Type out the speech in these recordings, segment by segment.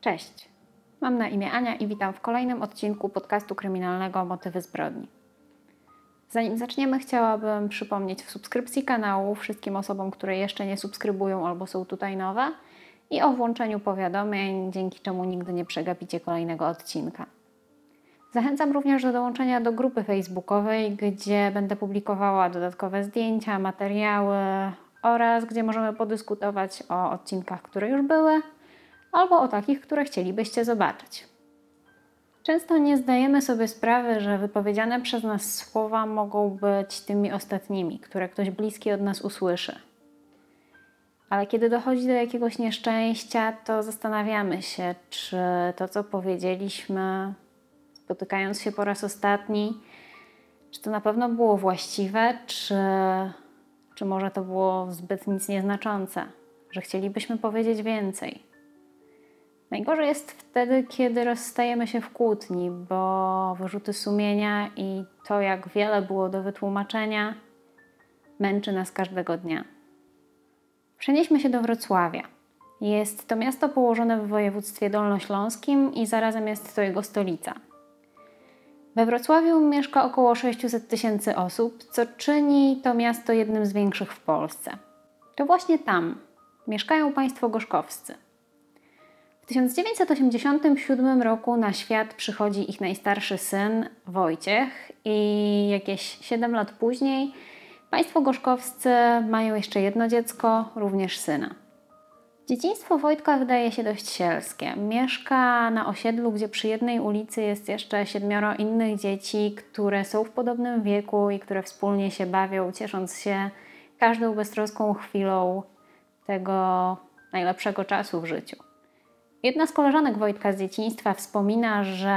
Cześć, mam na imię Ania i witam w kolejnym odcinku podcastu kryminalnego Motywy zbrodni. Zanim zaczniemy, chciałabym przypomnieć w subskrypcji kanału wszystkim osobom, które jeszcze nie subskrybują albo są tutaj nowe i o włączeniu powiadomień, dzięki czemu nigdy nie przegapicie kolejnego odcinka. Zachęcam również do dołączenia do grupy facebookowej, gdzie będę publikowała dodatkowe zdjęcia, materiały oraz gdzie możemy podyskutować o odcinkach, które już były, albo o takich, które chcielibyście zobaczyć. Często nie zdajemy sobie sprawy, że wypowiedziane przez nas słowa mogą być tymi ostatnimi, które ktoś bliski od nas usłyszy. Ale kiedy dochodzi do jakiegoś nieszczęścia, to zastanawiamy się, czy to, co powiedzieliśmy, spotykając się po raz ostatni, czy to na pewno było właściwe, czy, czy może to było zbyt nic nieznaczące, że chcielibyśmy powiedzieć więcej. Najgorzej jest wtedy, kiedy rozstajemy się w kłótni, bo wyrzuty sumienia i to, jak wiele było do wytłumaczenia, męczy nas każdego dnia. Przenieśmy się do Wrocławia. Jest to miasto położone w województwie dolnośląskim i zarazem jest to jego stolica. We Wrocławiu mieszka około 600 tysięcy osób, co czyni to miasto jednym z większych w Polsce. To właśnie tam mieszkają państwo gorzkowscy. W 1987 roku na świat przychodzi ich najstarszy syn Wojciech i jakieś 7 lat później państwo gorzkowscy mają jeszcze jedno dziecko, również syna. Dzieciństwo Wojtka wydaje się dość sielskie. Mieszka na osiedlu, gdzie przy jednej ulicy jest jeszcze siedmioro innych dzieci, które są w podobnym wieku i które wspólnie się bawią, ciesząc się każdą beztroską chwilą tego najlepszego czasu w życiu. Jedna z koleżanek Wojtka z dzieciństwa wspomina, że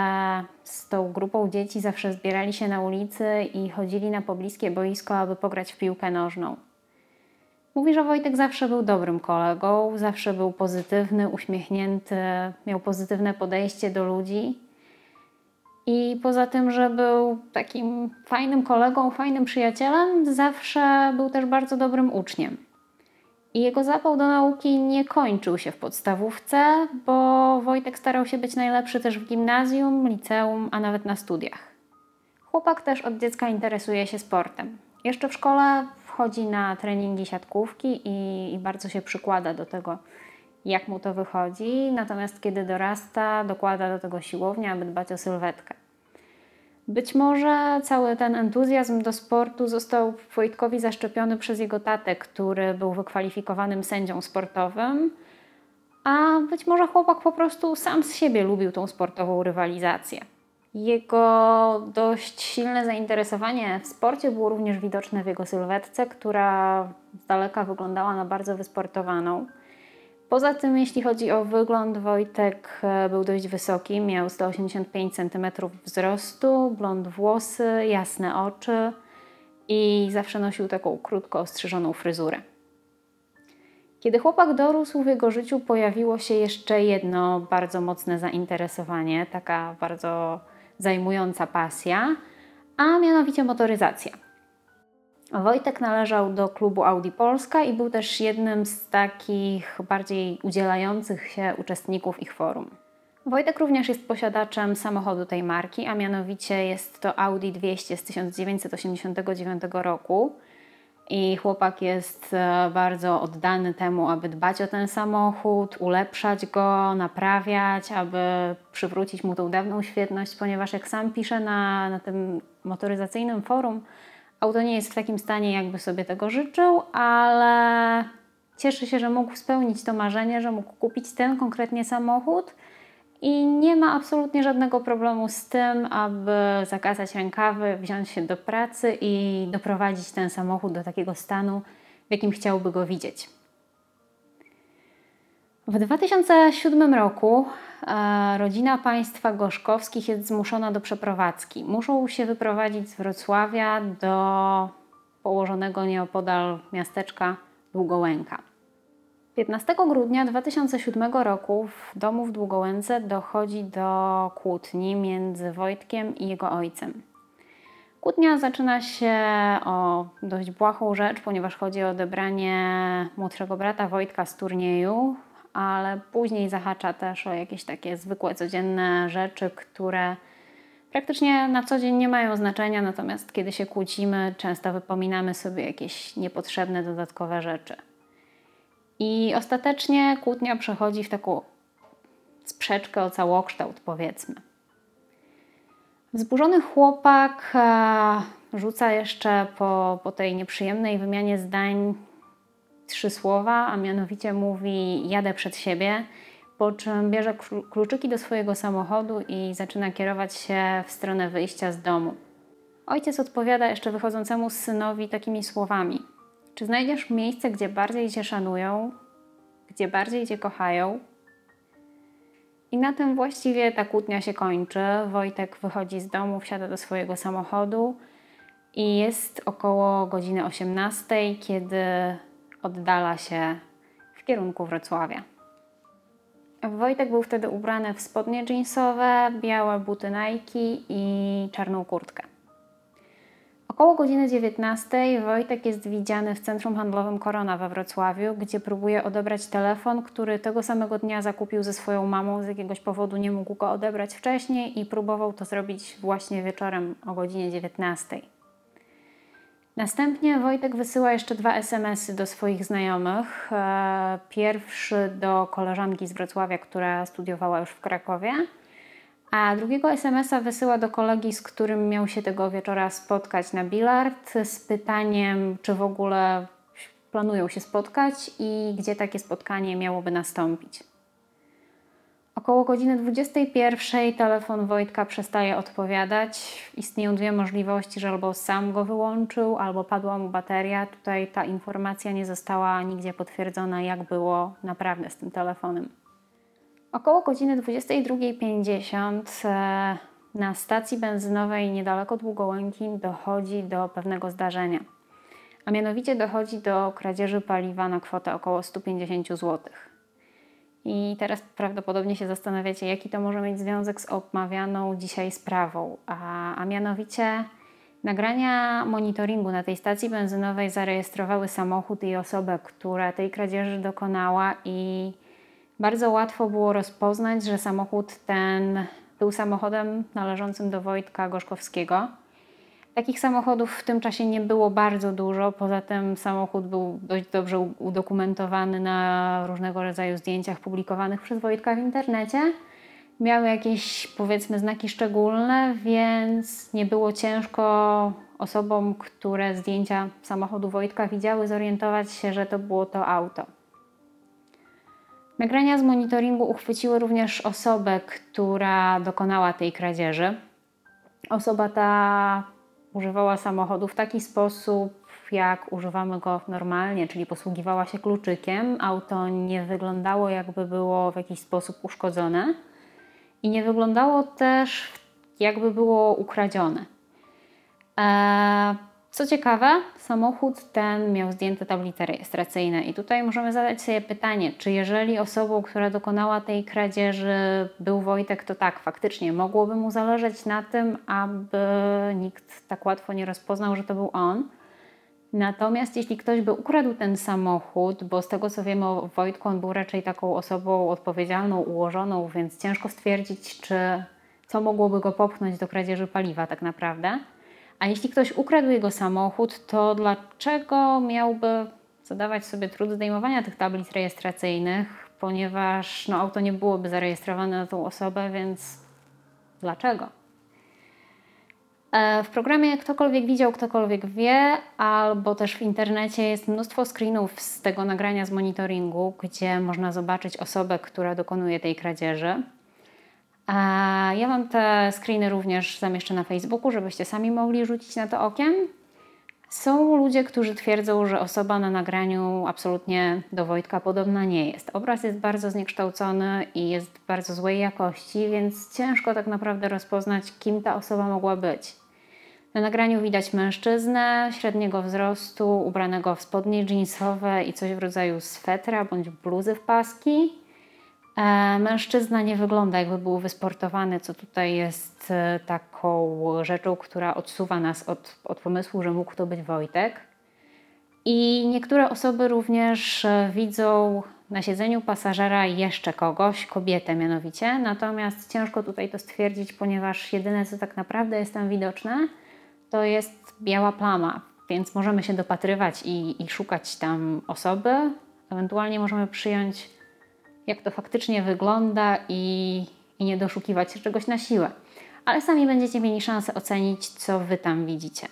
z tą grupą dzieci zawsze zbierali się na ulicy i chodzili na pobliskie boisko, aby pograć w piłkę nożną. Mówi, że Wojtek zawsze był dobrym kolegą, zawsze był pozytywny, uśmiechnięty, miał pozytywne podejście do ludzi. I poza tym, że był takim fajnym kolegą, fajnym przyjacielem, zawsze był też bardzo dobrym uczniem. I jego zapał do nauki nie kończył się w podstawówce, bo Wojtek starał się być najlepszy też w gimnazjum, liceum, a nawet na studiach. Chłopak też od dziecka interesuje się sportem. Jeszcze w szkole wchodzi na treningi siatkówki i, i bardzo się przykłada do tego, jak mu to wychodzi. Natomiast kiedy dorasta, dokłada do tego siłownię, aby dbać o sylwetkę. Być może cały ten entuzjazm do sportu został Wojtkowi zaszczepiony przez jego tatę, który był wykwalifikowanym sędzią sportowym, a być może chłopak po prostu sam z siebie lubił tą sportową rywalizację. Jego dość silne zainteresowanie w sporcie było również widoczne w jego sylwetce, która z daleka wyglądała na bardzo wysportowaną. Poza tym, jeśli chodzi o wygląd, Wojtek e, był dość wysoki, miał 185 cm wzrostu, blond włosy, jasne oczy i zawsze nosił taką krótko ostrzyżoną fryzurę. Kiedy chłopak dorósł, w jego życiu pojawiło się jeszcze jedno bardzo mocne zainteresowanie, taka bardzo zajmująca pasja, a mianowicie motoryzacja. Wojtek należał do klubu Audi Polska i był też jednym z takich bardziej udzielających się uczestników ich forum. Wojtek również jest posiadaczem samochodu tej marki, a mianowicie jest to Audi 200 z 1989 roku. I chłopak jest e, bardzo oddany temu, aby dbać o ten samochód, ulepszać go, naprawiać, aby przywrócić mu tą dawną świetność, ponieważ jak sam pisze na, na tym motoryzacyjnym forum, auto nie jest w takim stanie, jakby sobie tego życzył, ale cieszy się, że mógł spełnić to marzenie, że mógł kupić ten konkretnie samochód i nie ma absolutnie żadnego problemu z tym, aby zakazać rękawy, wziąć się do pracy i doprowadzić ten samochód do takiego stanu, w jakim chciałby go widzieć. W 2007 roku rodzina państwa Gorzkowskich jest zmuszona do przeprowadzki. Muszą się wyprowadzić z Wrocławia do położonego nieopodal miasteczka Długołęka. 15 grudnia 2007 roku w domu w Długołęce dochodzi do kłótni między Wojtkiem i jego ojcem. Kłótnia zaczyna się o dość błahą rzecz, ponieważ chodzi o odebranie młodszego brata Wojtka z turnieju, ale później zahacza też o jakieś takie zwykłe, codzienne rzeczy, które praktycznie na co dzień nie mają znaczenia, natomiast kiedy się kłócimy, często wypominamy sobie jakieś niepotrzebne, dodatkowe rzeczy. I ostatecznie kłótnia przechodzi w taką sprzeczkę o całokształt, powiedzmy. Wzburzony chłopak e, rzuca jeszcze po, po tej nieprzyjemnej wymianie zdań trzy słowa, a mianowicie mówi: Jadę przed siebie, po czym bierze kluczyki do swojego samochodu i zaczyna kierować się w stronę wyjścia z domu. Ojciec odpowiada jeszcze wychodzącemu synowi takimi słowami: Czy znajdziesz miejsce, gdzie bardziej cię szanują, gdzie bardziej cię kochają? I na tym właściwie ta kłótnia się kończy. Wojtek wychodzi z domu, wsiada do swojego samochodu i jest około godziny 18, kiedy oddala się w kierunku Wrocławia. Wojtek był wtedy ubrany w spodnie jeansowe, białe buty Nike i czarną kurtkę. Około godziny 19 Wojtek jest widziany w centrum handlowym Korona we Wrocławiu, gdzie próbuje odebrać telefon, który tego samego dnia zakupił ze swoją mamą. Z jakiegoś powodu nie mógł go odebrać wcześniej i próbował to zrobić właśnie wieczorem o godzinie 19. Następnie Wojtek wysyła jeszcze dwa SMS-y do swoich znajomych. E, pierwszy do koleżanki z Wrocławia, która studiowała już w Krakowie, a drugiego SMS-a wysyła do kolegi, z którym miał się tego wieczora spotkać na bilard, z pytaniem, czy w ogóle planują się spotkać i gdzie takie spotkanie miałoby nastąpić. Około godziny 21 telefon Wojtka przestaje odpowiadać. Istnieją dwie możliwości, że albo sam go wyłączył, albo padła mu bateria. Tutaj ta informacja nie została nigdzie potwierdzona, jak było naprawdę z tym telefonem. Około godziny 22.50 e, na stacji benzynowej niedaleko Długołęki dochodzi do pewnego zdarzenia. A mianowicie dochodzi do kradzieży paliwa na kwotę około 150 zł. I teraz prawdopodobnie się zastanawiacie, jaki to może mieć związek z omawianą dzisiaj sprawą, a, a mianowicie nagrania monitoringu na tej stacji benzynowej zarejestrowały samochód i osobę, która tej kradzieży dokonała i bardzo łatwo było rozpoznać, że samochód ten był samochodem należącym do Wojtka Gorzkowskiego. Takich samochodów w tym czasie nie było bardzo dużo. Poza tym samochód był dość dobrze udokumentowany na różnego rodzaju zdjęciach publikowanych przez Wojtka w internecie. Miał jakieś powiedzmy znaki szczególne, więc nie było ciężko osobom, które zdjęcia samochodu Wojtka widziały, zorientować się, że to było to auto. Nagrania z monitoringu uchwyciły również osobę, która dokonała tej kradzieży. Osoba ta używała samochodu w taki sposób, jak używamy go normalnie, czyli posługiwała się kluczykiem. Auto nie wyglądało, jakby było w jakiś sposób uszkodzone i nie wyglądało też, jakby było ukradzione. Eee, co ciekawe, samochód ten miał zdjęte tablice rejestracyjne i tutaj możemy zadać sobie pytanie, czy jeżeli osobą, która dokonała tej kradzieży był Wojtek, to tak, faktycznie mogłoby mu zależeć na tym, aby nikt tak łatwo nie rozpoznał, że to był on. Natomiast jeśli ktoś by ukradł ten samochód, bo z tego co wiemy o Wojtku, on był raczej taką osobą odpowiedzialną, ułożoną, więc ciężko stwierdzić, czy co mogłoby go popchnąć do kradzieży paliwa tak naprawdę. A jeśli ktoś ukradł jego samochód, to dlaczego miałby zadawać sobie trud zdejmowania tych tablic rejestracyjnych, ponieważ no, auto nie byłoby zarejestrowane na tą osobę, więc dlaczego? E, w programie Ktokolwiek widział, ktokolwiek wie, albo też w internecie jest mnóstwo screenów z tego nagrania z monitoringu, gdzie można zobaczyć osobę, która dokonuje tej kradzieży. Ja mam te screeny również zamieszczę na Facebooku, żebyście sami mogli rzucić na to okiem. Są ludzie, którzy twierdzą, że osoba na nagraniu absolutnie do Wojtka podobna nie jest. Obraz jest bardzo zniekształcony i jest bardzo złej jakości, więc ciężko tak naprawdę rozpoznać, kim ta osoba mogła być. Na nagraniu widać mężczyznę średniego wzrostu, ubranego w spodnie jeansowe i coś w rodzaju swetra bądź bluzy w paski. E, mężczyzna nie wygląda jakby był wysportowany, co tutaj jest e, taką rzeczą, która odsuwa nas od, od pomysłu, że mógł to być Wojtek. I niektóre osoby również e, widzą na siedzeniu pasażera jeszcze kogoś, kobietę mianowicie. Natomiast ciężko tutaj to stwierdzić, ponieważ jedyne co tak naprawdę jest tam widoczne, to jest biała plama, więc możemy się dopatrywać i, i szukać tam osoby. Ewentualnie możemy przyjąć, jak to faktycznie wygląda i, i nie doszukiwać się czegoś na siłę. Ale sami będziecie mieli szansę ocenić, co wy tam widzicie.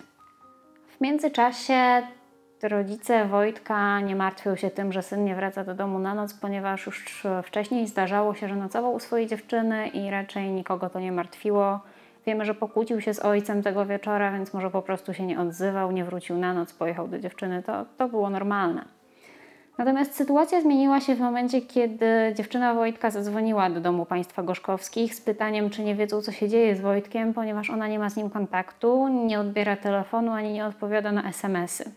W międzyczasie rodzice Wojtka nie martwią się tym, że syn nie wraca do domu na noc, ponieważ już wcześniej zdarzało się, że nocował u swojej dziewczyny i raczej nikogo to nie martwiło. Wiemy, że pokłócił się z ojcem tego wieczora, więc może po prostu się nie odzywał, nie wrócił na noc, pojechał do dziewczyny. To, to było normalne. Natomiast sytuacja zmieniła się w momencie, kiedy dziewczyna Wojtka zadzwoniła do domu państwa Gorzkowskich z pytaniem, czy nie wiedzą, co się dzieje z Wojtkiem, ponieważ ona nie ma z nim kontaktu, nie odbiera telefonu ani nie odpowiada na SMS-y.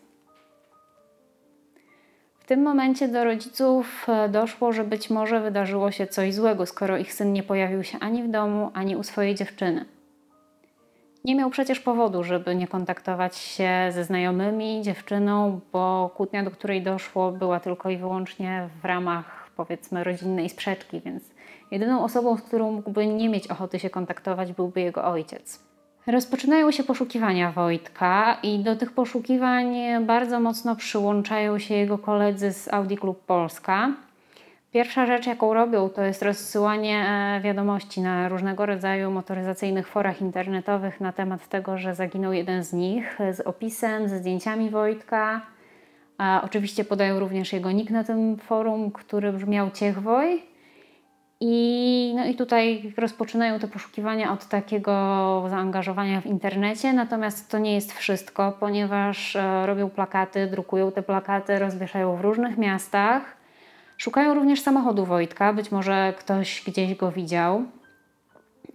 W tym momencie do rodziców e, doszło, że być może wydarzyło się coś złego, skoro ich syn nie pojawił się ani w domu, ani u swojej dziewczyny. Nie miał przecież powodu, żeby nie kontaktować się ze znajomymi, dziewczyną, bo kłótnia, do której doszło, była tylko i wyłącznie w ramach powiedzmy rodzinnej sprzeczki, więc jedyną osobą, z którą mógłby nie mieć ochoty się kontaktować, byłby jego ojciec. Rozpoczynają się poszukiwania Wojtka i do tych poszukiwań bardzo mocno przyłączają się jego koledzy z Audi Club Polska. Pierwsza rzecz, jaką robią, to jest rozsyłanie e, wiadomości na różnego rodzaju motoryzacyjnych forach internetowych na temat tego, że zaginął jeden z nich z opisem, ze zdjęciami Wojtka. A oczywiście podają również jego nick na tym forum, który brzmiał Ciechwoj. I, no i tutaj rozpoczynają te poszukiwania od takiego zaangażowania w internecie, natomiast to nie jest wszystko, ponieważ e, robią plakaty, drukują te plakaty, rozwieszają w różnych miastach. Szukają również samochodu Wojtka, być może ktoś gdzieś go widział.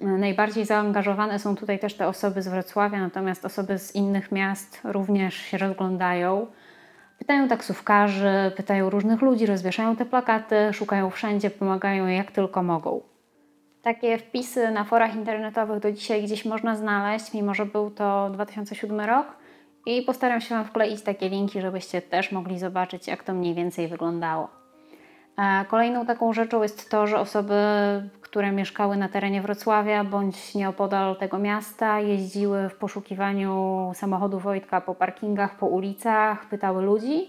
Najbardziej zaangażowane są tutaj też te osoby z Wrocławia, natomiast osoby z innych miast również się rozglądają. Pytają taksówkarzy, pytają różnych ludzi, rozwieszają te plakaty, szukają wszędzie, pomagają jak tylko mogą. Takie wpisy na forach internetowych do dzisiaj gdzieś można znaleźć, mimo że był to 2007 rok. I postaram się Wam wkleić takie linki, żebyście też mogli zobaczyć, jak to mniej więcej wyglądało. Kolejną taką rzeczą jest to, że osoby, które mieszkały na terenie Wrocławia bądź nieopodal tego miasta, jeździły w poszukiwaniu samochodu Wojtka po parkingach, po ulicach, pytały ludzi.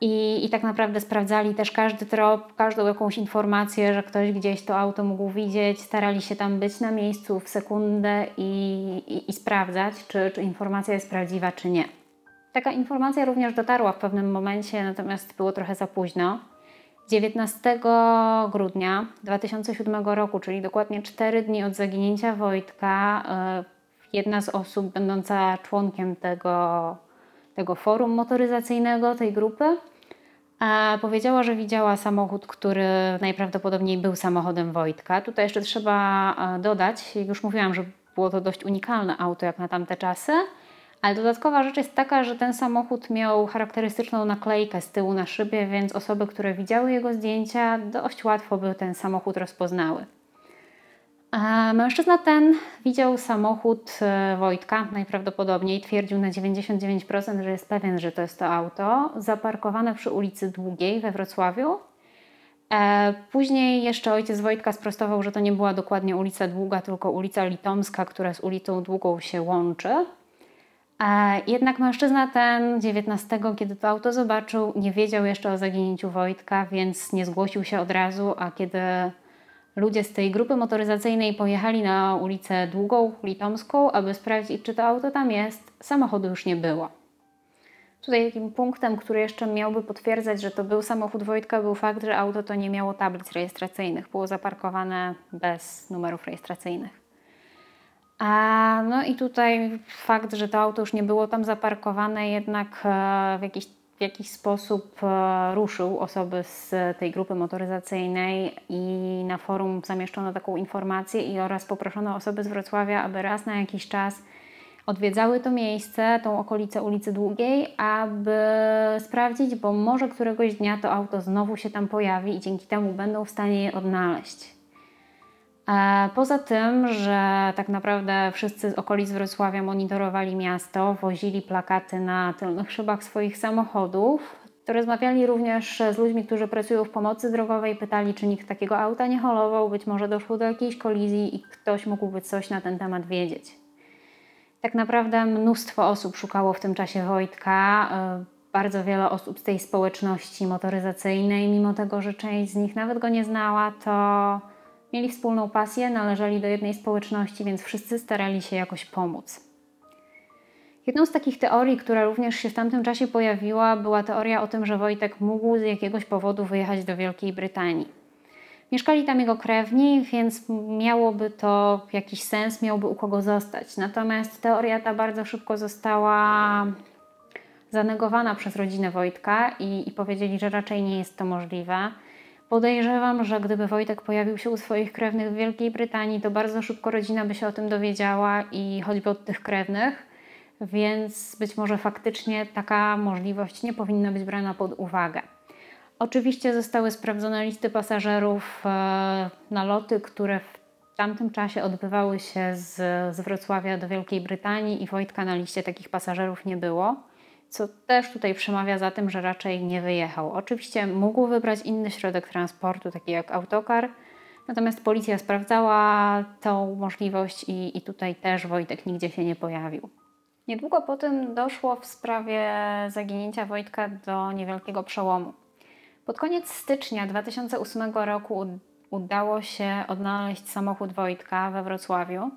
I, I tak naprawdę sprawdzali też każdy trop, każdą jakąś informację, że ktoś gdzieś to auto mógł widzieć. Starali się tam być na miejscu w sekundę i, i, i sprawdzać, czy, czy informacja jest prawdziwa, czy nie. Taka informacja również dotarła w pewnym momencie, natomiast było trochę za późno. 19 grudnia 2007 roku, czyli dokładnie 4 dni od zaginięcia Wojtka, e, jedna z osób będąca członkiem tego, tego forum motoryzacyjnego, tej grupy, powiedziała, że widziała samochód, który najprawdopodobniej był samochodem Wojtka. Tutaj jeszcze trzeba e, dodać, już mówiłam, że było to dość unikalne auto jak na tamte czasy. Ale dodatkowa rzecz jest taka, że ten samochód miał charakterystyczną naklejkę z tyłu na szybie, więc osoby, które widziały jego zdjęcia, dość łatwo by ten samochód rozpoznały. Mężczyzna ten widział samochód e, Wojtka, najprawdopodobniej twierdził na 99%, że jest pewien, że to jest to auto, zaparkowane przy ulicy Długiej we Wrocławiu. E, później jeszcze ojciec Wojtka sprostował, że to nie była dokładnie ulica Długa, tylko ulica Litomska, która z ulicą Długą się łączy. Jednak mężczyzna ten 19, kiedy to auto zobaczył, nie wiedział jeszcze o zaginięciu Wojtka, więc nie zgłosił się od razu, a kiedy ludzie z tej grupy motoryzacyjnej pojechali na ulicę Długą, Litomską, aby sprawdzić, czy to auto tam jest, samochodu już nie było. Tutaj takim punktem, który jeszcze miałby potwierdzać, że to był samochód Wojtka, był fakt, że auto to nie miało tablic rejestracyjnych, było zaparkowane bez numerów rejestracyjnych. A, no i tutaj fakt, że to auto już nie było tam zaparkowane, jednak e, w jakiś, w jakiś sposób e, ruszył osoby z tej grupy motoryzacyjnej i na forum zamieszczono taką informację i oraz poproszono osoby z Wrocławia, aby raz na jakiś czas odwiedzały to miejsce, tą okolicę ulicy Długiej, aby sprawdzić, bo może któregoś dnia to auto znowu się tam pojawi i dzięki temu będą w stanie je odnaleźć. Poza tym, że tak naprawdę wszyscy z okolic Wrocławia monitorowali miasto, wozili plakaty na tylnych szybach swoich samochodów, to rozmawiali również z ludźmi, którzy pracują w pomocy drogowej, pytali, czy nikt takiego auta nie holował, być może doszło do jakiejś kolizji i ktoś mógłby coś na ten temat wiedzieć. Tak naprawdę mnóstwo osób szukało w tym czasie Wojtka. E, bardzo wiele osób z tej społeczności motoryzacyjnej, mimo tego, że część z nich nawet go nie znała, to mieli wspólną pasję, należeli do jednej społeczności, więc wszyscy starali się jakoś pomóc. Jedną z takich teorii, która również się w tamtym czasie pojawiła, była teoria o tym, że Wojtek mógł z jakiegoś powodu wyjechać do Wielkiej Brytanii. Mieszkali tam jego krewni, więc miałoby to jakiś sens, miałby u kogo zostać. Natomiast teoria ta bardzo szybko została zanegowana przez rodzinę Wojtka i, i powiedzieli, że raczej nie jest to możliwe. Podejrzewam, że gdyby Wojtek pojawił się u swoich krewnych w Wielkiej Brytanii, to bardzo szybko rodzina by się o tym dowiedziała i choćby od tych krewnych, więc być może faktycznie taka możliwość nie powinna być brana pod uwagę. Oczywiście zostały sprawdzone listy pasażerów e, na loty, które w tamtym czasie odbywały się z, z Wrocławia do Wielkiej Brytanii i Wojtka na liście takich pasażerów nie było co też tutaj przemawia za tym, że raczej nie wyjechał. Oczywiście mógł wybrać inny środek transportu, taki jak autokar, natomiast policja sprawdzała tą możliwość i, i tutaj też Wojtek nigdzie się nie pojawił. Niedługo po tym doszło w sprawie zaginięcia Wojtka do niewielkiego przełomu. Pod koniec stycznia 2008 roku udało się odnaleźć samochód Wojtka we Wrocławiu.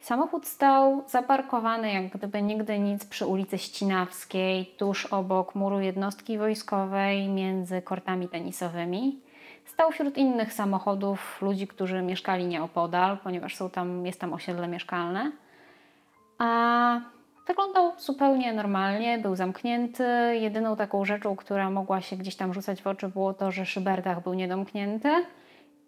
Samochód stał zaparkowany jak gdyby nigdy nic przy ulicy Ścinawskiej, tuż obok muru jednostki wojskowej, między kortami tenisowymi. Stał wśród innych samochodów ludzi, którzy mieszkali nieopodal, ponieważ są tam, jest tam osiedle mieszkalne. A wyglądał zupełnie normalnie, był zamknięty. Jedyną taką rzeczą, która mogła się gdzieś tam rzucać w oczy, było to, że szyberdach był niedomknięty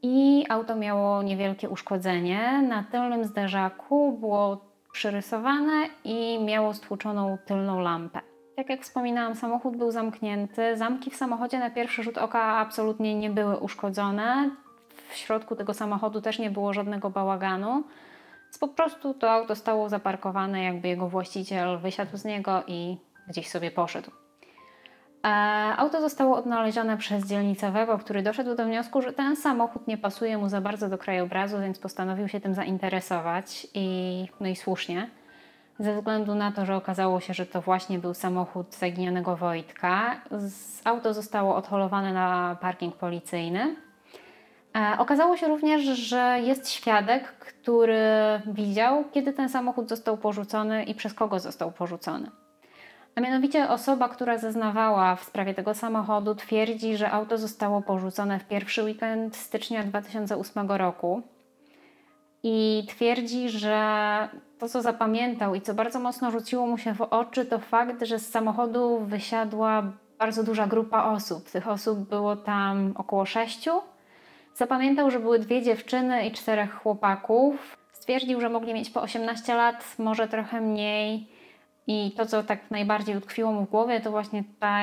i auto miało niewielkie uszkodzenie. Na tylnym zderzaku było przyrysowane i miało stłuczoną tylną lampę. Tak jak wspominałam, samochód był zamknięty. Zamki w samochodzie na pierwszy rzut oka absolutnie nie były uszkodzone. W środku tego samochodu też nie było żadnego bałaganu. Po prostu to auto stało zaparkowane, jakby jego właściciel wysiadł z niego i gdzieś sobie poszedł. Auto zostało odnalezione przez dzielnicowego, który doszedł do wniosku, że ten samochód nie pasuje mu za bardzo do krajobrazu, więc postanowił się tym zainteresować i no i słusznie. Ze względu na to, że okazało się, że to właśnie był samochód zaginionego Wojtka, auto zostało odholowane na parking policyjny. E, okazało się również, że jest świadek, który widział, kiedy ten samochód został porzucony i przez kogo został porzucony. A mianowicie osoba, która zeznawała w sprawie tego samochodu, twierdzi, że auto zostało porzucone w pierwszy weekend stycznia 2008 roku. I twierdzi, że to, co zapamiętał i co bardzo mocno rzuciło mu się w oczy, to fakt, że z samochodu wysiadła bardzo duża grupa osób. Tych osób było tam około sześciu. Zapamiętał, że były dwie dziewczyny i czterech chłopaków. Stwierdził, że mogli mieć po 18 lat, może trochę mniej i to, co tak najbardziej utkwiło mu w głowie, to właśnie ta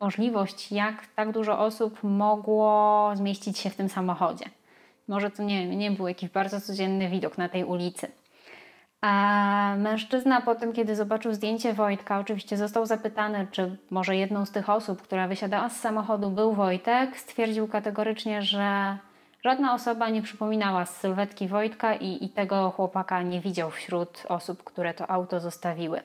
możliwość, jak tak dużo osób mogło zmieścić się w tym samochodzie. Może to nie, nie był jakiś bardzo codzienny widok na tej ulicy. A mężczyzna po tym, kiedy zobaczył zdjęcie Wojtka, oczywiście został zapytany, czy może jedną z tych osób, która wysiadała z samochodu, był Wojtek. Stwierdził kategorycznie, że Żadna osoba nie przypominała z sylwetki Wojtka i, i tego chłopaka nie widział wśród osób, które to auto zostawiły.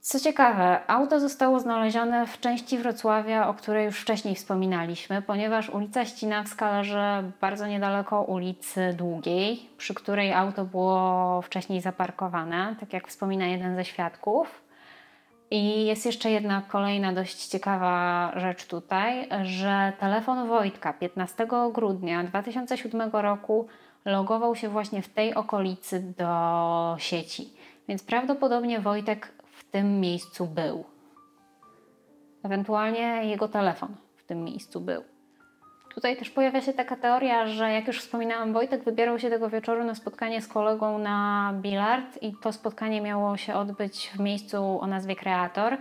Co ciekawe, auto zostało znalezione w części Wrocławia, o której już wcześniej wspominaliśmy, ponieważ ulica Ścinawska leży bardzo niedaleko ulicy Długiej, przy której auto było wcześniej zaparkowane, tak jak wspomina jeden ze świadków. I jest jeszcze jedna kolejna dość ciekawa rzecz tutaj, że telefon Wojtka 15 grudnia 2007 roku logował się właśnie w tej okolicy do sieci. Więc prawdopodobnie Wojtek w tym miejscu był. Ewentualnie jego telefon w tym miejscu był. Tutaj też pojawia się taka teoria, że jak już wspominałam, Wojtek wybierał się tego wieczoru na spotkanie z kolegą na bilard i to spotkanie miało się odbyć w miejscu o nazwie Kreator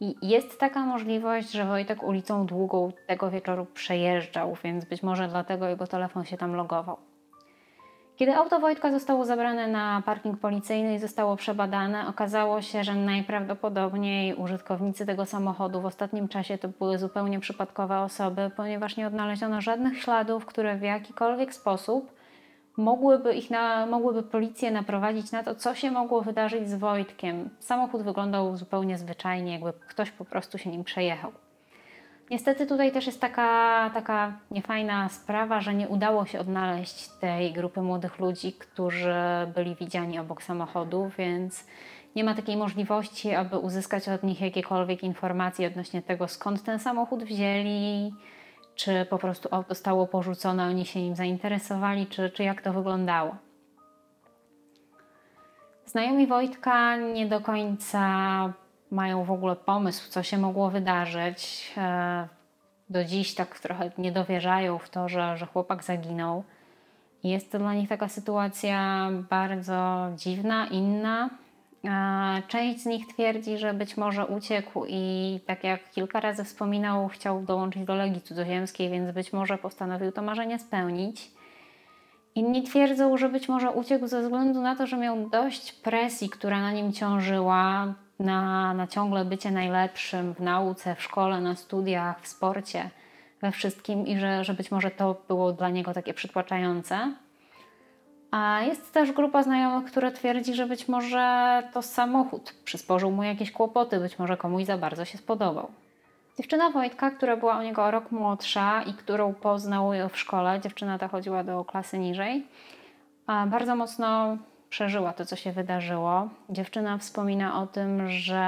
I jest taka możliwość, że Wojtek ulicą Długą tego wieczoru przejeżdżał, więc być może dlatego jego telefon się tam logował. Kiedy auto Wojtka zostało zabrane na parking policyjny i zostało przebadane, okazało się, że najprawdopodobniej użytkownicy tego samochodu w ostatnim czasie to były zupełnie przypadkowe osoby, ponieważ nie odnaleziono żadnych śladów, które w jakikolwiek sposób mogłyby, ich na, mogłyby policję naprowadzić na to, co się mogło wydarzyć z Wojtkiem. Samochód wyglądał zupełnie zwyczajnie, jakby ktoś po prostu się nim przejechał. Niestety tutaj też jest taka, taka niefajna sprawa, że nie udało się odnaleźć tej grupy młodych ludzi, którzy byli widziani obok samochodu, więc nie ma takiej możliwości, aby uzyskać od nich jakiekolwiek informacje odnośnie tego, skąd ten samochód wzięli, czy po prostu auto stało porzucone, oni się nim zainteresowali, czy, czy jak to wyglądało. Znajomi Wojtka nie do końca mają w ogóle pomysł, co się mogło wydarzyć. E, do dziś tak trochę nie dowierzają w to, że, że chłopak zaginął. Jest to dla nich taka sytuacja bardzo dziwna, inna. E, część z nich twierdzi, że być może uciekł i tak jak kilka razy wspominał, chciał dołączyć do Legii Cudzoziemskiej, więc być może postanowił to marzenie spełnić. Inni twierdzą, że być może uciekł ze względu na to, że miał dość presji, która na nim ciążyła, na, na ciągle bycie najlepszym w nauce, w szkole, na studiach, w sporcie, we wszystkim i że, że być może to było dla niego takie przytłaczające. A jest też grupa znajomych, która twierdzi, że być może to samochód przysporzył mu jakieś kłopoty, być może komuś za bardzo się spodobał. Dziewczyna Wojtka, która była o niego o rok młodsza i którą poznał w szkole, dziewczyna ta chodziła do klasy niżej, bardzo mocno przeżyła to, co się wydarzyło. Dziewczyna wspomina o tym, że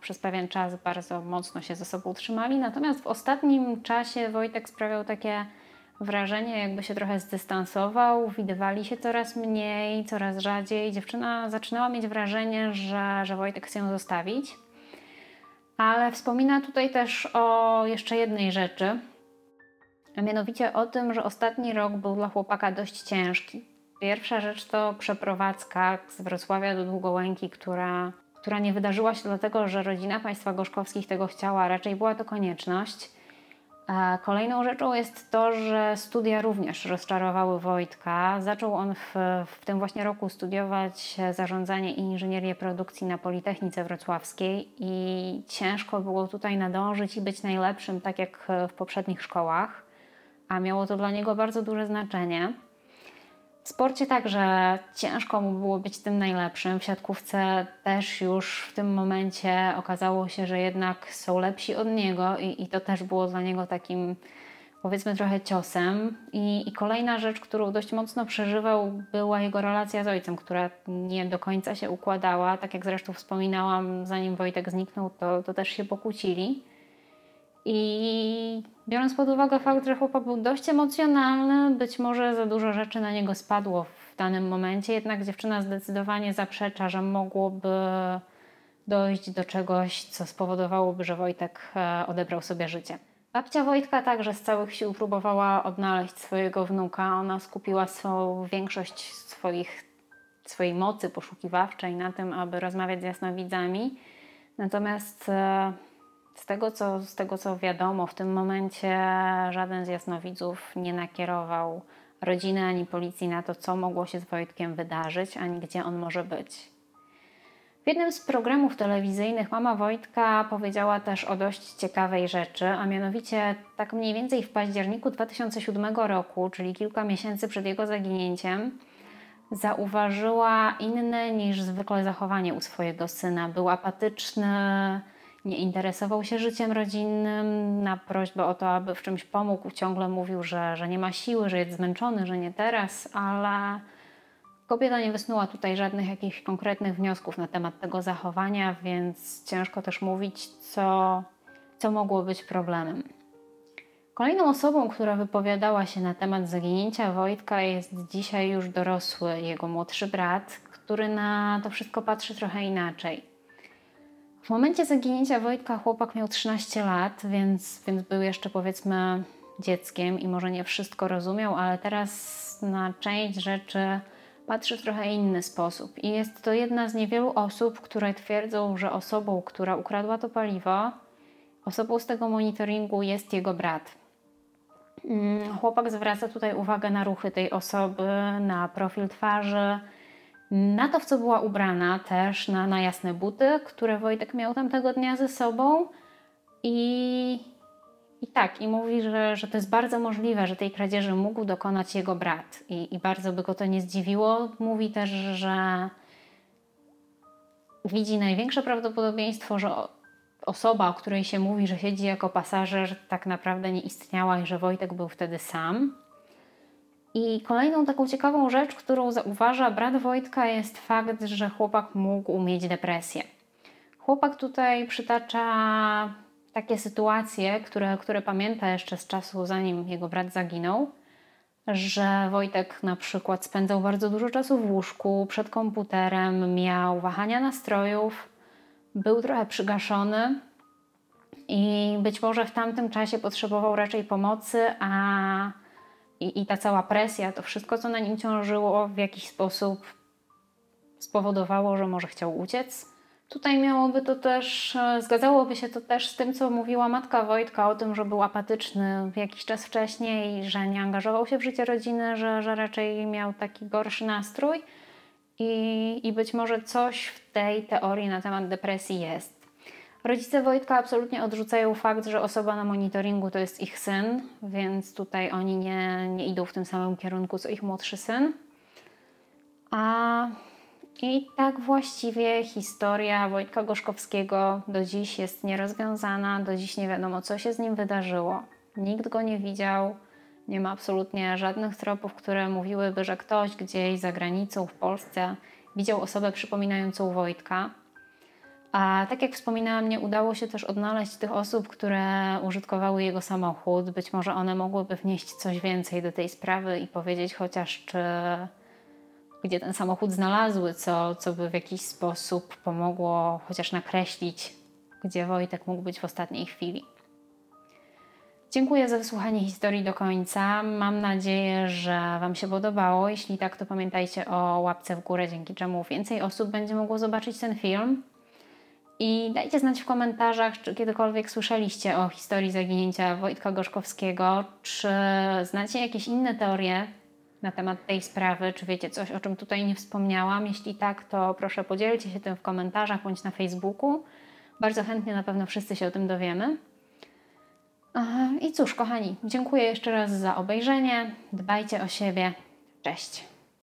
przez pewien czas bardzo mocno się ze sobą trzymali, natomiast w ostatnim czasie Wojtek sprawiał takie wrażenie, jakby się trochę zdystansował, widywali się coraz mniej, coraz rzadziej. Dziewczyna zaczynała mieć wrażenie, że, że Wojtek chce ją zostawić. Ale wspomina tutaj też o jeszcze jednej rzeczy, a mianowicie o tym, że ostatni rok był dla chłopaka dość ciężki. Pierwsza rzecz to przeprowadzka z Wrocławia do Długołęki, która, która nie wydarzyła się dlatego, że rodzina państwa Gorzkowskich tego chciała, raczej była to konieczność. Kolejną rzeczą jest to, że studia również rozczarowały Wojtka. Zaczął on w, w tym właśnie roku studiować zarządzanie i inżynierię produkcji na Politechnice Wrocławskiej i ciężko było tutaj nadążyć i być najlepszym, tak jak w poprzednich szkołach, a miało to dla niego bardzo duże znaczenie. W sporcie także ciężko mu było być tym najlepszym. W siatkówce też już w tym momencie okazało się, że jednak są lepsi od niego i, i to też było dla niego takim powiedzmy trochę ciosem. I, I, kolejna rzecz, którą dość mocno przeżywał, była jego relacja z ojcem, która nie do końca się układała. Tak jak zresztą wspominałam, zanim Wojtek zniknął, to, to też się pokłócili. I biorąc pod uwagę fakt, że chłopak był dość emocjonalny, być może za dużo rzeczy na niego spadło w danym momencie, jednak dziewczyna zdecydowanie zaprzecza, że mogłoby dojść do czegoś, co spowodowałoby, że Wojtek e, odebrał sobie życie. Babcia Wojtka także z całych sił próbowała odnaleźć swojego wnuka. Ona skupiła swoją większość swoich, swojej mocy poszukiwawczej na tym, aby rozmawiać z jasnowidzami. Natomiast e, z tego, co, z tego, co wiadomo, w tym momencie żaden z jasnowidzów nie nakierował rodziny ani policji na to, co mogło się z Wojtkiem wydarzyć, ani gdzie on może być. W jednym z programów telewizyjnych mama Wojtka powiedziała też o dość ciekawej rzeczy, a mianowicie tak mniej więcej w październiku 2007 roku, czyli kilka miesięcy przed jego zaginięciem, zauważyła inne niż zwykle zachowanie u swojego syna. Był apatyczny, nie interesował się życiem rodzinnym. Na prośbę o to, aby w czymś pomógł, ciągle mówił, że, że nie ma siły, że jest zmęczony, że nie teraz, ale kobieta nie wysnuła tutaj żadnych jakichś konkretnych wniosków na temat tego zachowania, więc ciężko też mówić, co, co mogło być problemem. Kolejną osobą, która wypowiadała się na temat zaginięcia Wojtka jest dzisiaj już dorosły jego młodszy brat, który na to wszystko patrzy trochę inaczej. W momencie zaginięcia Wojtka chłopak miał 13 lat, więc, więc był jeszcze powiedzmy dzieckiem i może nie wszystko rozumiał, ale teraz na część rzeczy patrzy w trochę inny sposób. I jest to jedna z niewielu osób, które twierdzą, że osobą, która ukradła to paliwo, osobą z tego monitoringu jest jego brat. Mm, chłopak zwraca tutaj uwagę na ruchy tej osoby, na profil twarzy, na to, w co była ubrana, też na, na jasne buty, które Wojtek miał tamtego dnia ze sobą. I, i tak, i mówi, że, że to jest bardzo możliwe, że tej kradzieży mógł dokonać jego brat. I, I bardzo by go to nie zdziwiło. Mówi też, że widzi największe prawdopodobieństwo, że osoba, o której się mówi, że siedzi jako pasażer, tak naprawdę nie istniała i że Wojtek był wtedy sam. I kolejną taką ciekawą rzecz, którą zauważa brat Wojtka, jest fakt, że chłopak mógł mieć depresję. Chłopak tutaj przytacza takie sytuacje, które, które pamięta jeszcze z czasu, zanim jego brat zaginął, że Wojtek na przykład spędzał bardzo dużo czasu w łóżku, przed komputerem, miał wahania nastrojów, był trochę przygaszony i być może w tamtym czasie potrzebował raczej pomocy, a i, i ta cała presja, to wszystko, co na nim ciążyło, w jakiś sposób spowodowało, że może chciał uciec. Tutaj miałoby to też, e, zgadzałoby się to też z tym, co mówiła matka Wojtka o tym, że był apatyczny jakiś czas wcześniej, że nie angażował się w życie rodziny, że, że raczej miał taki gorszy nastrój. I, I być może coś w tej teorii na temat depresji jest. Rodzice Wojtka absolutnie odrzucają fakt, że osoba na monitoringu to jest ich syn, więc tutaj oni nie, nie idą w tym samym kierunku co ich młodszy syn. A i tak właściwie historia Wojtka Gorzkowskiego do dziś jest nierozwiązana, do dziś nie wiadomo, co się z nim wydarzyło. Nikt go nie widział, nie ma absolutnie żadnych tropów, które mówiłyby, że ktoś gdzieś za granicą w Polsce widział osobę przypominającą Wojtka. A tak jak wspominałam, nie udało się też odnaleźć tych osób, które użytkowały jego samochód. Być może one mogłyby wnieść coś więcej do tej sprawy i powiedzieć chociaż, czy gdzie ten samochód znalazły, co, co by w jakiś sposób pomogło chociaż nakreślić, gdzie Wojtek mógł być w ostatniej chwili. Dziękuję za wysłuchanie historii do końca. Mam nadzieję, że Wam się podobało. Jeśli tak, to pamiętajcie o łapce w górę, dzięki czemu więcej osób będzie mogło zobaczyć ten film. I dajcie znać w komentarzach, czy kiedykolwiek słyszeliście o historii zaginięcia Wojtka Gorzkowskiego, czy znacie jakieś inne teorie na temat tej sprawy, czy wiecie coś, o czym tutaj nie wspomniałam. Jeśli tak, to proszę podzielcie się tym w komentarzach bądź na Facebooku. Bardzo chętnie na pewno wszyscy się o tym dowiemy. I cóż, kochani, dziękuję jeszcze raz za obejrzenie. Dbajcie o siebie. Cześć.